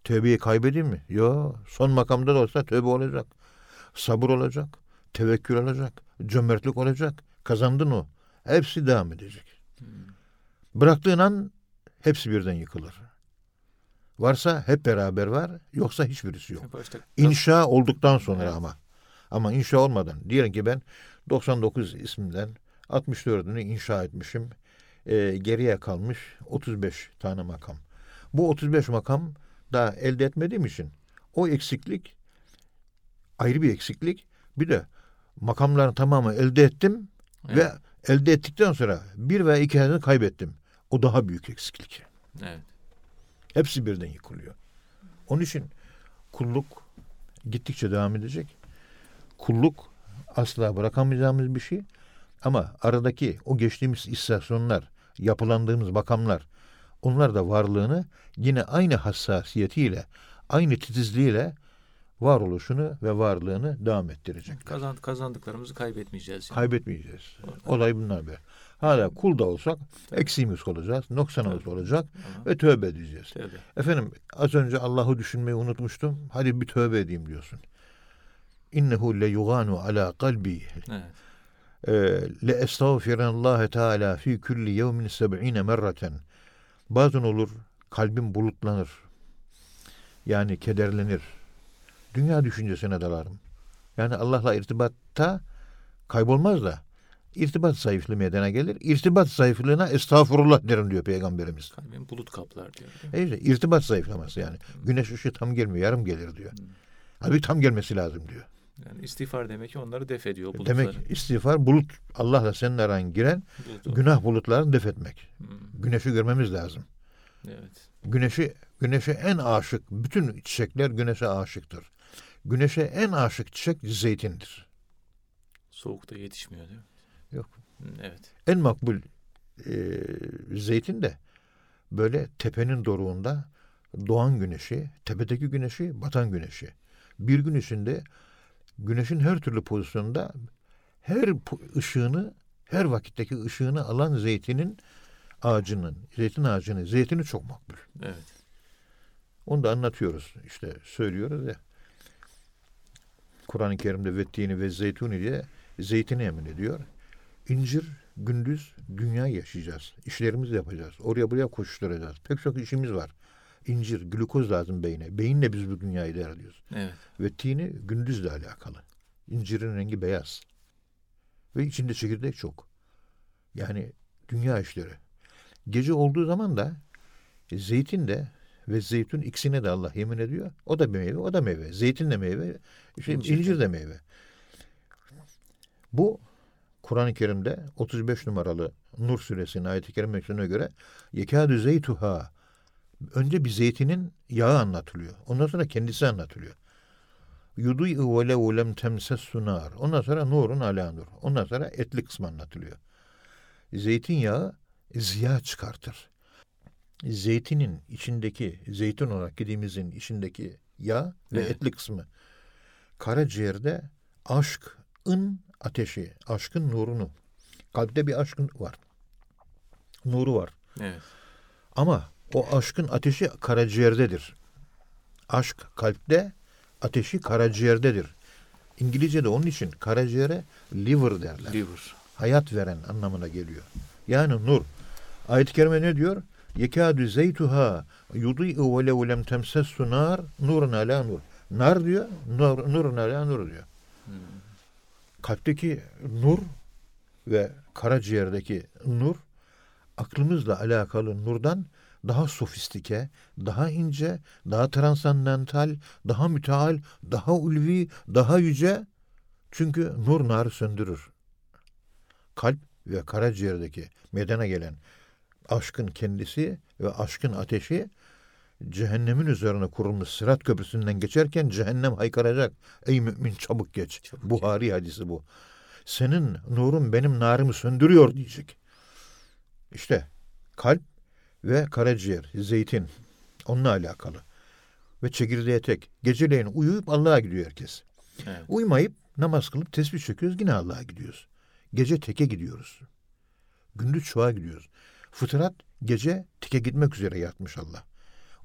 Tövbeyi kaybedeyim mi? Yok. Son makamda da olsa tövbe olacak. Sabır olacak. Tevekkül olacak. Cömertlik olacak. Kazandın o. Hepsi devam edecek. Bıraktığın an hepsi birden yıkılır. Varsa hep beraber var. Yoksa hiçbirisi yok. İnşa olduktan sonra Evet. ama. Ama inşa olmadan. Diyelim ki ben 99 isminden 64'ünü inşa etmişim. Ee, geriye kalmış 35 tane makam. Bu 35 makam daha elde etmediğim için o eksiklik ayrı bir eksiklik. Bir de makamların tamamı elde ettim Evet. ve elde ettikten sonra bir veya iki tanesini kaybettim. O daha büyük eksiklik. Evet. Hepsi birden yıkılıyor. Onun için kulluk gittikçe devam edecek. Kulluk asla bırakamayacağımız bir şey. Ama aradaki o geçtiğimiz istasyonlar, yapılandığımız makamlar, onlar da varlığını yine aynı hassasiyetiyle, aynı titizliğiyle varoluşunu ve varlığını devam ettirecek. Kazan, kazandıklarımızı kaybetmeyeceğiz. Yani. Kaybetmeyeceğiz. Olay bunlar be. Hala kul da olsak eksiğimiz olacağız, noksanımız olacak Ama ve tövbe edeceğiz. tövbe. Efendim az önce Allah'ı düşünmeyi unutmuştum. Hadi bir tövbe edeyim diyorsun. İnnehu le yuganu ala kalbi Evet. le estağfirullahi teala fi kulli yevmin seb'ine merraten. Bazen olur kalbim bulutlanır. Yani kederlenir. Dünya düşüncesine dalarım. Yani Allah'la irtibatta kaybolmaz da irtibat zayıflığı meydana gelir. İrtibat zayıflığına estağfurullah derim diyor Peygamberimiz. Kalbim bulut kaplar diyor. E işte irtibat zayıflaması yani. Güneş ışığı tam gelmiyor, yarım gelir diyor. Halbuki tam gelmesi lazım diyor. Yani istiğfar demek ki onları def ediyor. Bulutları. Demek istiğfar bulut Allah'la senin aran giren Bulut günah bulutlarını def etmek. Hmm, Güneşi görmemiz lazım. Evet. Güneşi güneşe en aşık bütün çiçekler güneşe aşıktır. Güneşe en aşık çiçek zeytindir. Soğukta yetişmiyor değil mi? Yok. Evet. En makbul e, zeytin de böyle tepenin doruğunda doğan güneşi, tepedeki güneşi, batan güneşi. Bir gün içinde güneşin her türlü pozisyonda her ışığını, her vakitteki ışığını alan zeytinin ağacının, zeytin ağacının, zeytini çok makbul. Evet. Onu da anlatıyoruz. işte söylüyoruz ya. Kur'an-ı Kerim'de vettini ve zeytuni diye zeytini emin ediyor. İncir gündüz dünya yaşayacağız. İşlerimizi yapacağız. Oraya buraya koşuşturacağız. Pek çok işimiz var. İncir, glukoz lazım beyine. Beyinle biz bu dünyayı değerliyoruz. Evet. Ve tini gündüzle alakalı. İncirin rengi beyaz. Ve içinde çekirdek çok. Yani dünya işleri. Gece olduğu zaman da zeytin de ve zeytun ikisine de Allah yemin ediyor. O da bir meyve, o da meyve. Zeytin de meyve, şey, İncir incir de meyve. Bu Kur'an-ı Kerim'de 35 numaralı Nur suresinin ayet-i kerimesine göre yekâdü zeytuha önce bir zeytinin yağı anlatılıyor. Ondan sonra kendisi anlatılıyor. Yudu'u ve lehu lem temsessu nar. Ondan sonra nurun ala nur. Ondan sonra etli kısmı anlatılıyor. Zeytinyağı ziya çıkartır. Zeytinin içindeki, zeytin olarak yediğimizin içindeki yağ ve Evet. etli kısmı karaciğerde aşkın ateşi, aşkın nurunu. Kalpte bir aşkın var. Nuru var. Evet. Ama o aşkın ateşi karaciğerdedir. Aşk kalpte, ateşi karaciğerdedir. İngilizce'de onun için karaciğere liver derler. Liver. Hayat veren anlamına geliyor. Yani nur. Ayet-i kerime ne diyor? Yekâdü zeytuha yudî'u ve lev lem temsessu nar nurun ala nur. Nar diyor, nur, nurun ala nur diyor. Hmm. Kalpteki nur ve karaciğerdeki nur aklımızla alakalı nurdan daha sofistike, daha ince, daha transandantal, daha müteal, daha ulvi, daha yüce. Çünkü nur narı söndürür. Kalp ve karaciğerdeki medene gelen aşkın kendisi ve aşkın ateşi cehennemin üzerine kurulmuş sırat köprüsünden geçerken cehennem haykıracak. Ey mümin çabuk geç. Çabuk Buhari hadisi bu. Senin nurun benim narımı söndürüyor diyecek. İşte kalp ve karaciğer, zeytin onunla alakalı. Ve çekirdeğe tek. Geceleyin uyuyup Allah'a gidiyor herkes. Evet. Uyumayıp namaz kılıp tesbih çekiyoruz yine Allah'a gidiyoruz. Gece teke gidiyoruz. Gündüz çuğa gidiyoruz. Fıtrat gece teke gitmek üzere yatmış Allah.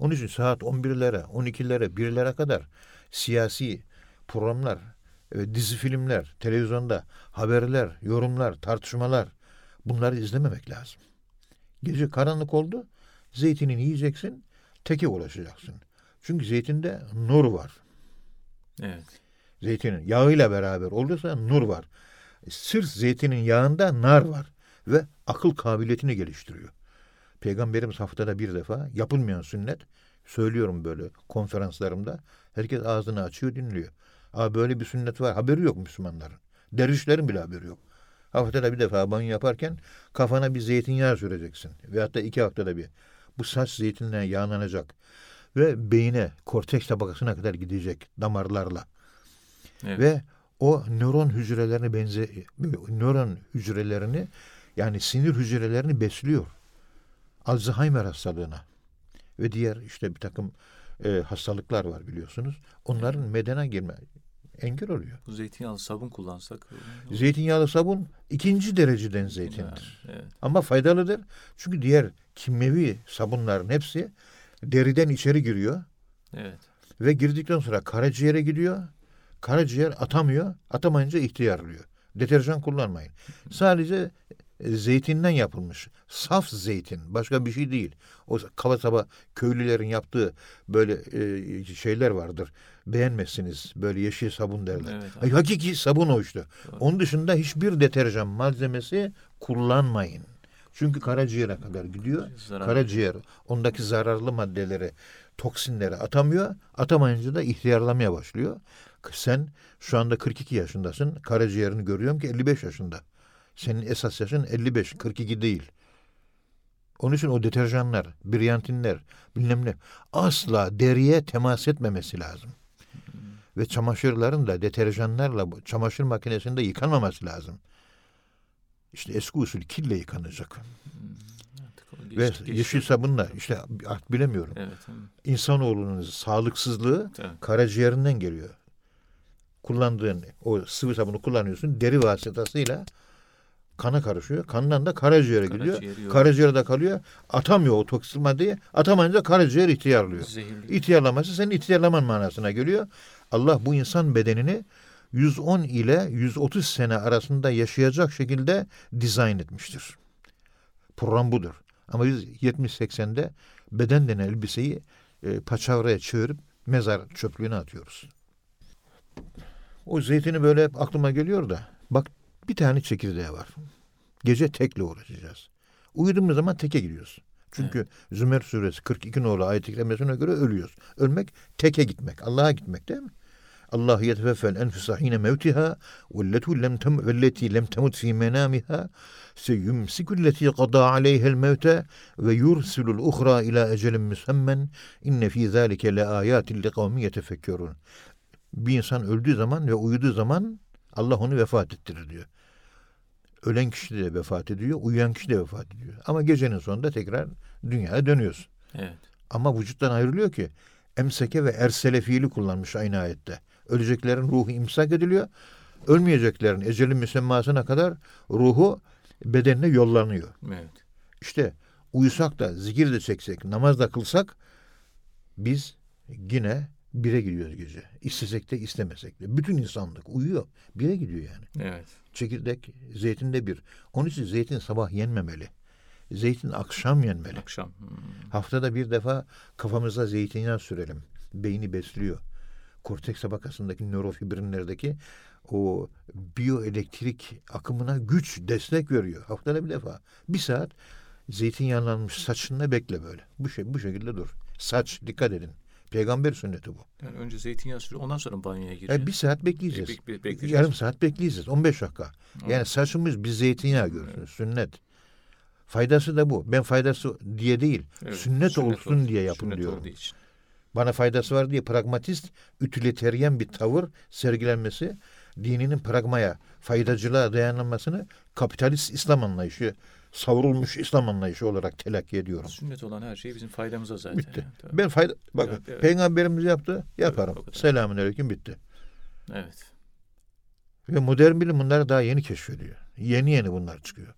Onun için saat 11'lere, 12'lere, 1'lere kadar siyasi programlar, e, dizi filmler, televizyonda haberler, yorumlar, tartışmalar bunları izlememek lazım. Gece karanlık oldu, zeytinini yiyeceksin, teke ulaşacaksın. Çünkü zeytinde nur var. Evet. Zeytinin yağıyla beraber olursa nur var. Sırf zeytinin yağında nar var ve akıl kabiliyetini geliştiriyor. Peygamberimiz haftada bir defa yapılmayan sünnet söylüyorum böyle konferanslarımda. Herkes ağzını açıyor dinliyor. Aa böyle bir sünnet var. Haberi yok Müslümanların. Dervişlerin bile haberi yok. Haftada bir defa banyo yaparken kafana bir zeytinyağı süreceksin. Veyahut da iki haftada bir. Bu saç zeytinle yağlanacak. Ve beyine, korteks tabakasına kadar gidecek damarlarla. Evet. Ve o nöron hücrelerini benze nöron hücrelerini yani sinir hücrelerini besliyor. Alzheimer hastalığına ve diğer işte bir takım e, hastalıklar var biliyorsunuz. Onların medene girme engel oluyor. Bu zeytinyağlı sabun kullansak. Zeytinyağlı sabun ikinci dereceden zeytindir. Yani, evet. Ama faydalıdır. Çünkü diğer kimyevi sabunların hepsi deriden içeri giriyor. Evet. Ve girdikten sonra karaciğere gidiyor. Karaciğer atamıyor. Atamayınca ihtiyarlıyor. Deterjan kullanmayın. Sadece zeytinden yapılmış. Saf zeytin. Başka bir şey değil. O kaba saba köylülerin yaptığı böyle e, şeyler vardır. Beğenmezsiniz. Böyle yeşil sabun derler. Evet. Ay, hakiki sabun o işte. Doğru. Onun dışında hiçbir deterjan malzemesi kullanmayın. Çünkü karaciğere kadar gidiyor. Zarar Karaciğer ondaki zararlı maddeleri, toksinleri atamıyor. Atamayınca da ihtiyarlamaya başlıyor. Sen şu anda 42 yaşındasın. Karaciğerini görüyorum ki 55 yaşında. Senin esas yaşın 55, 42 değil. Onun için o deterjanlar, briyantinler, bilmem ne asla deriye temas etmemesi lazım. Ve çamaşırların da deterjanlarla çamaşır makinesinde yıkanmaması lazım. İşte eski usul kille yıkanacak. Ve geçti- yeşil sabunla işte artık bilemiyorum. Evet. İnsanoğlunun sağlıksızlığı Evet. karaciğerinden geliyor. Kullandığın o sıvı sabunu kullanıyorsun. Deri vasıtasıyla kana karışıyor. Kandan da karaciğere gidiyor. Karaciğeri yok. Karaciğerde kalıyor. Atamıyor o toksin maddeyi. Atamayınca karaciğer ihtiyarlıyor. Zehirli. İhtiyarlaması senin ihtiyarlaman manasına geliyor. Allah bu insan bedenini 110 ile 130 sene arasında yaşayacak şekilde dizayn etmiştir. Program budur. Ama biz 70-80'de beden denen elbiseyi e, paçavraya çevirip mezar çöplüğüne atıyoruz. O zeytini böyle hep aklıma geliyor da. Bak bir tane çekirdeği var. Gece tekle uğraşacağız. Uyuduğumuz zaman teke gidiyoruz. Çünkü Zümer suresi 42 nolu ayet-i kerimesine göre ölüyoruz. Ölmek teke gitmek. Allah'a gitmek değil mi? Allah yetefeffel enfüsa hine mevtiha velletu lem tem velleti lem temut fi menamiha seyumsikulleti qada aleyhel mevte ve yursilul uhra ila ecelin müsemmen inne fi zalike le ayatin li kavmin yetefekkerun. Bir insan öldüğü zaman ve uyuduğu zaman Allah onu vefat ettirir diyor. Ölen kişi de vefat ediyor, uyuyan kişi de vefat ediyor. Ama gecenin sonunda tekrar dünyaya dönüyoruz. Evet. Ama vücuttan ayrılıyor ki emseke ve ersele fiili kullanmış aynı ayette. Öleceklerin ruhu imsak ediliyor. Ölmeyeceklerin ecelin müsemmasına kadar ruhu bedenine yollanıyor. Evet. İşte uyusak da zikir de çeksek, namaz da kılsak biz yine bire gidiyoruz gece. İstesek de istemesek de. Bütün insanlık uyuyor. Bire gidiyor yani. Evet. Çekirdek zeytinde bir. Onun için zeytin sabah yenmemeli. Zeytin akşam yenmeli. Akşam. Hmm. Haftada bir defa kafamıza zeytinyağı sürelim. Beyni besliyor. Korteks tabakasındaki nörofibrinlerdeki o biyoelektrik akımına güç, destek veriyor. Haftada bir defa. Bir saat zeytinyağlanmış saçında bekle böyle. Bu şey bu şekilde dur. Saç dikkat edin. Peygamber sünneti bu. Yani önce zeytinyağı sürüyor. Ondan sonra banyoya E, gireceğiz. bir saat bekleyeceğiz. Bek- bek- bekleyeceğiz. Yarım saat bekleyeceğiz. 15 dakika. Yani Evet. saçımız bir zeytinyağı görsün. Sünnet. Faydası da bu. Ben faydası diye değil. Evet, Sünnet, olsun oldu- diye yapın sünnet diyorum. için. Bana faydası var diye pragmatist, ütilitaryen bir tavır sergilenmesi dininin pragmaya, faydacılığa dayanılmasını kapitalist İslam anlayışı, savrulmuş İslam anlayışı olarak telakki ediyorum. Sünnet olan her şey bizim faydamıza zaten. Bitti. Yani, tabii. Ben fayda bakın Evet, evet. peygamberimiz yaptı, yaparım. kadar. Selamünaleyküm bitti. Evet. Ve modern bilim bunları daha yeni keşfediyor. Yeni yeni bunlar çıkıyor.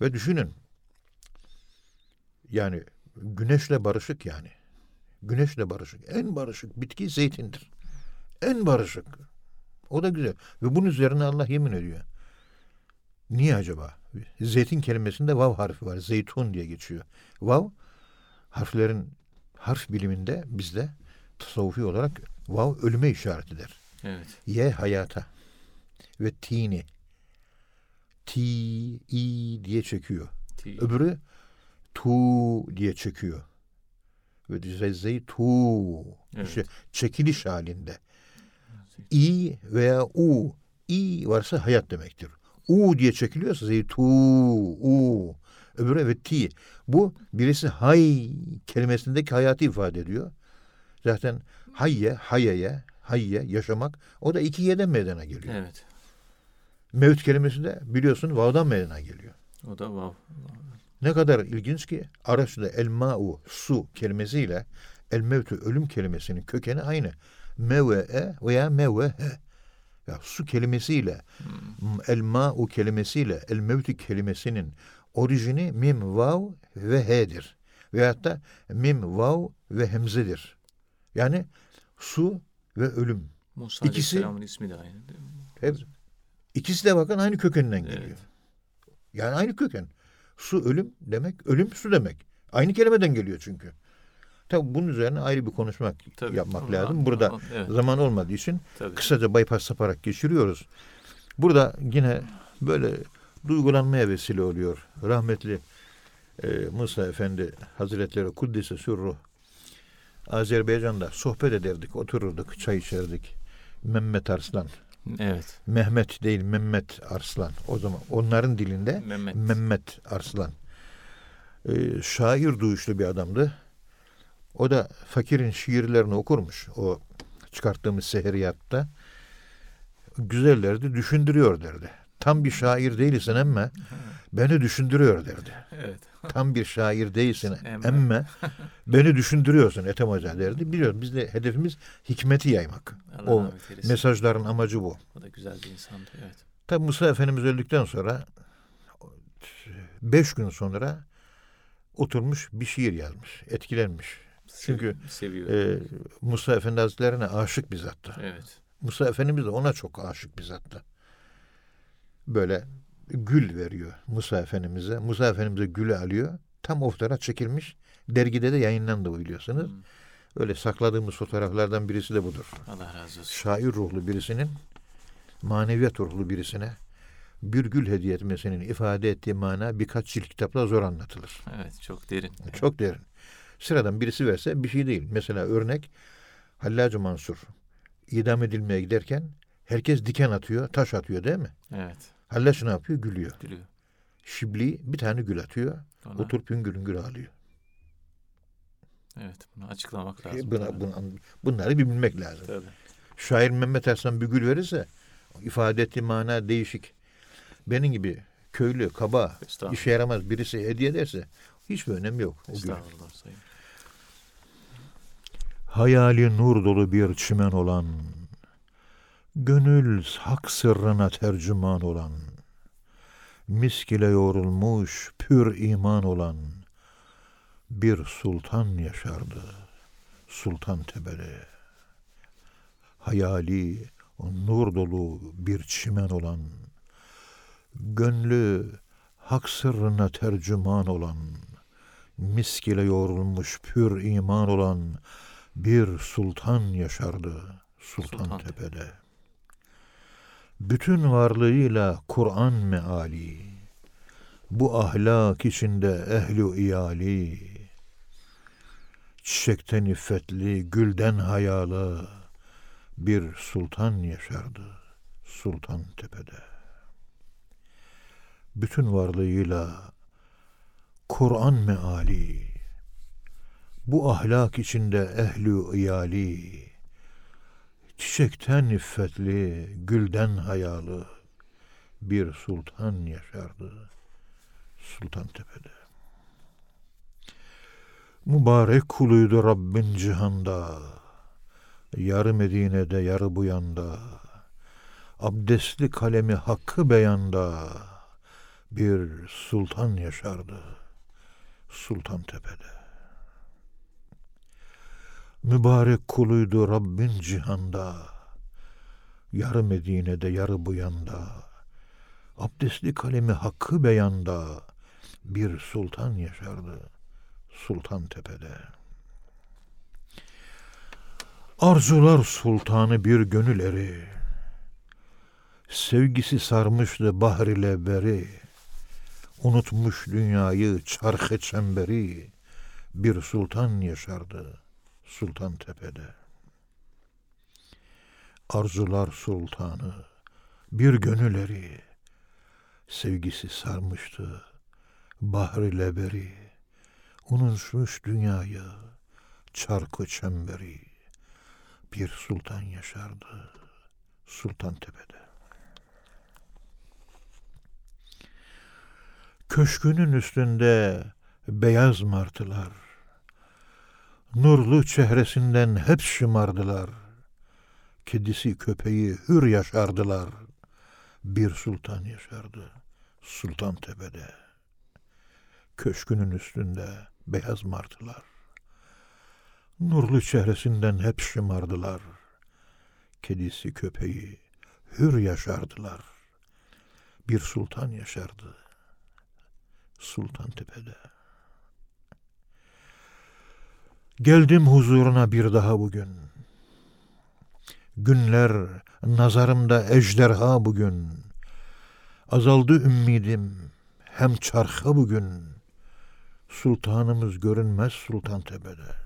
Ve düşünün. Yani güneşle barışık yani. Güneşle barışık. En barışık bitki zeytindir. En barışık. O da güzel. Ve bunun üzerine Allah yemin ediyor. Niye acaba? Zeytin kelimesinde vav harfi var. Zeytun diye geçiyor. Vav harflerin harf biliminde bizde tasavvufi olarak vav ölüme işaret eder. Evet. Ye hayata ve tini ti i diye çekiyor. Ti- Öbürü tu diye çekiyor. Ve zezzeyi tu Evet. işte çekiliş halinde. i veya u i varsa hayat demektir. U diye çekiliyorsa zey tu u öbürü evet ti. Bu birisi hay kelimesindeki hayatı ifade ediyor. Zaten hayye, hayeye, hayye, yaşamak o da iki yeden meydana geliyor. Evet. Mevt kelimesi de biliyorsun vav'dan meydana geliyor. O da vav. Ne kadar ilginç ki Arapçada el ma'u su kelimesiyle el mevtü ölüm kelimesinin kökeni aynı. Meve'e veya mevehe. Ya su kelimesiyle m- el ma'u kelimesiyle el mevtü kelimesinin orijini mim vav ve he'dir. Veyahut da mim vav ve hemzedir. Yani su ve ölüm. Musa İkisi- Aleyhisselam'ın ismi de aynı. değil mi? Hep ikisi de bakın aynı kökenden geliyor. Evet. Yani aynı köken. Su ölüm demek, ölüm su demek. Aynı kelimeden geliyor çünkü. Tabii bunun üzerine ayrı bir konuşmak Tabii. yapmak Ama- lazım. Burada ama- evet, zaman olmadığı için tabii. kısaca bypass yaparak geçiriyoruz. Burada yine böyle duygulanmaya vesile oluyor. Rahmetli e, Musa Efendi Hazretleri Kuddise Sürruh Azerbaycan'da sohbet ederdik, otururduk, çay içerdik. Mehmet Arslan, Evet. Mehmet değil Mehmet Arslan. O zaman onların dilinde Mehmet. Mehmet Arslan. Ee, şair duyuşlu bir adamdı. O da fakirin şiirlerini okurmuş. O çıkarttığımız seheriyatta. Güzellerdi, düşündürüyor derdi. Tam bir şair değilsin ama beni düşündürüyor derdi. Evet. Tam bir şair değilsin Emme. ama beni düşündürüyorsun Ethem Hoca derdi. Biliyorum biz de hedefimiz hikmeti yaymak. Allah O mesajların amacı bu. O da güzel bir insandı. Evet. Tabi Musa Efendimiz öldükten sonra beş gün sonra oturmuş bir şiir yazmış. Etkilenmiş. Çünkü, seviyor. Ee, Musa Efendi Hazretlerine aşık bir zattı. evet. Musa Efendimiz de ona çok aşık bir zattı. Böyle gül veriyor Musa Efendimiz'e. Musa Efendimiz'e gülü alıyor. Tam o fotoğraf çekilmiş. Dergide de yayınlandı bu biliyorsunuz. Hmm. Öyle sakladığımız fotoğraflardan birisi de budur. Allah razı olsun. Şair ruhlu birisinin maneviyat ruhlu birisine bir gül hediye etmesinin ifade ettiği mana birkaç cilt kitapla zor anlatılır. Evet çok derin. Çok derin. Sıradan birisi verse bir şey değil. Mesela örnek Hallacı Mansur idam edilmeye giderken herkes diken atıyor, taş atıyor değil mi? Evet. Hallaç ne yapıyor? Gülüyor. Gülüyor. Şibli bir tane gül atıyor. Ona, Oturup hüngür hüngür ağlıyor. evet bunu açıklamak lazım. E, Buna, buna- bunları bir bilmek lazım. Tabii. Şair Mehmet Hasan bir gül verirse ifade ettiği mana değişik. Benim gibi köylü, kaba, işe yaramaz birisi hediye ederse hiçbir önemi yok. O. Estağfurullah sayın. Hayali nur dolu bir çimen olan, gönül hak sırrına tercüman olan, misk ile yoğrulmuş pür iman olan bir sultan yaşardı Sultan Tepe'de. Hayali nur dolu bir çimen olan, gönlü hak sırrına tercüman olan, misk ile yoğrulmuş pür iman olan bir sultan yaşardı Sultan, Sultan Tepe'de. Bütün varlığıyla Kur'an meali, bu ahlak içinde ehlu iyali, çiçekten iffetli, gülden hayalı bir sultan yaşardı Sultan Tepe'de. Bütün varlığıyla Kur'an meali, bu ahlak içinde ehlu iyali, çiçekten iffetli, gülden hayalı bir sultan yaşardı Sultan Tepe'de. Mübarek kuluydu Rabbin cihanda, yarı Medine'de yarı bu yanda, abdestli kalemi hakkı beyanda bir sultan yaşardı Sultan Tepe'de. Mübarek kuluydu Rabbin cihanda. Yarı Medine'de yarı bu yanda. Abdestli kalemi hakkı beyanda. Bir sultan yaşardı Sultan Tepe'de. Arzular sultanı bir gönül eri. Sevgisi sarmıştı bahr ile beri. Unutmuş dünyayı çarkı çemberi. Bir sultan yaşardı Sultan Tepe'de. Arzular sultanı, bir gönüleri, sevgisi sarmıştı, bahri leberi, unutmuş dünyayı, çarkı çemberi, bir sultan yaşardı Sultan Tepe'de. Köşkünün üstünde beyaz martılar, Nurlu çehresinden hep şımardılar. Kedisi köpeği hür yaşardılar. Bir sultan yaşardı Sultan Tepe'de. Köşkünün üstünde beyaz martılar. Nurlu çehresinden hep şımardılar. Kedisi köpeği hür yaşardılar. Bir sultan yaşardı Sultan Tepe'de. Geldim huzuruna bir daha bugün. Günler nazarımda ejderha bugün. Azaldı ümidim hem çarha bugün. Sultanımız görünmez Sultan Tepe'de.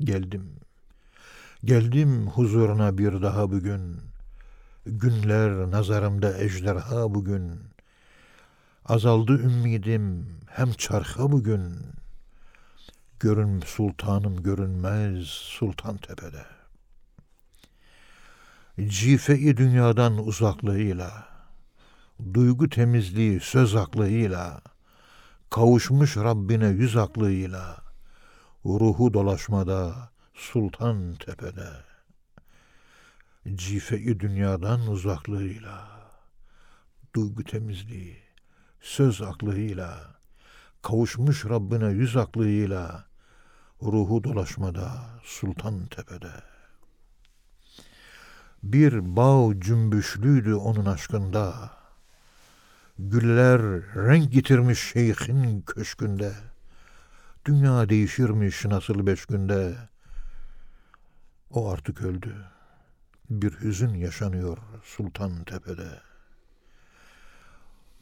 Geldim. Geldim huzuruna bir daha bugün. Günler nazarımda ejderha bugün. Azaldı ümidim hem çarha bugün. Görün sultanım görünmez Sultan Tepe'de. Cifeyi dünyadan uzaklığıyla, duygu temizliği söz aklıyla, kavuşmuş Rabbine yüz aklıyla, ruhu dolaşmada Sultan Tepe'de. Cifeyi dünyadan uzaklığıyla, duygu temizliği, söz aklıyla, kavuşmuş Rabbine yüz aklıyla, ruhu dolaşmada Sultan Tepe'de. Bir bağ cümbüşlüydü onun aşkında. Güller renk getirmiş şeyhin köşkünde. Dünya değişirmiş nasıl beş günde. O artık öldü. Bir hüzün yaşanıyor Sultan Tepe'de.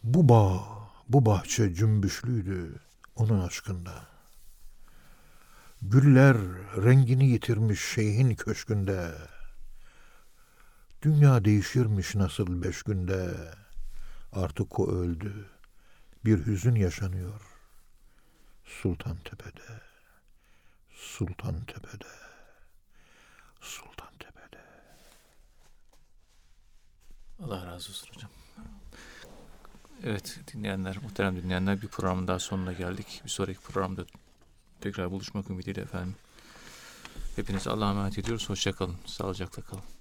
Bu bağ, bu bahçe cümbüşlüydü onun aşkında. Güller rengini yitirmiş şeyhin köşkünde. Dünya değişirmiş nasıl beş günde. Artık o öldü. Bir hüzün yaşanıyor. Sultan Tepe'de. Sultan Tepe'de. Sultan Tepe'de. Allah razı olsun hocam. Evet dinleyenler, muhterem dinleyenler bir programın daha sonuna geldik. Bir sonraki programda tekrar buluşmak ümidiyle efendim. Hepinize Allah'a emanet ediyoruz. Hoşçakalın. Sağlıcakla kalın.